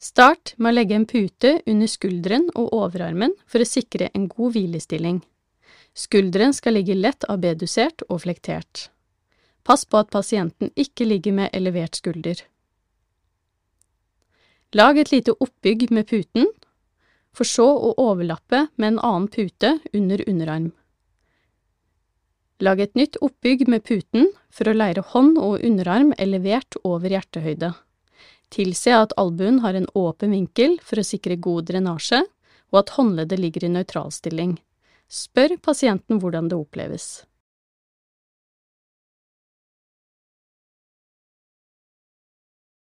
Start med å legge en pute under skulderen og overarmen for å sikre en god hvilestilling. Skulderen skal ligge lett abedusert og flektert. Pass på at pasienten ikke ligger med elevert skulder. Lag et lite oppbygg med puten, for så å overlappe med en annen pute under underarm. Lag et nytt oppbygg med puten for å leire hånd og underarm elevert over hjertehøyde. Tilse at albuen har en åpen vinkel for å sikre god drenasje, og at håndleddet ligger i nøytralstilling. Spør pasienten hvordan det oppleves.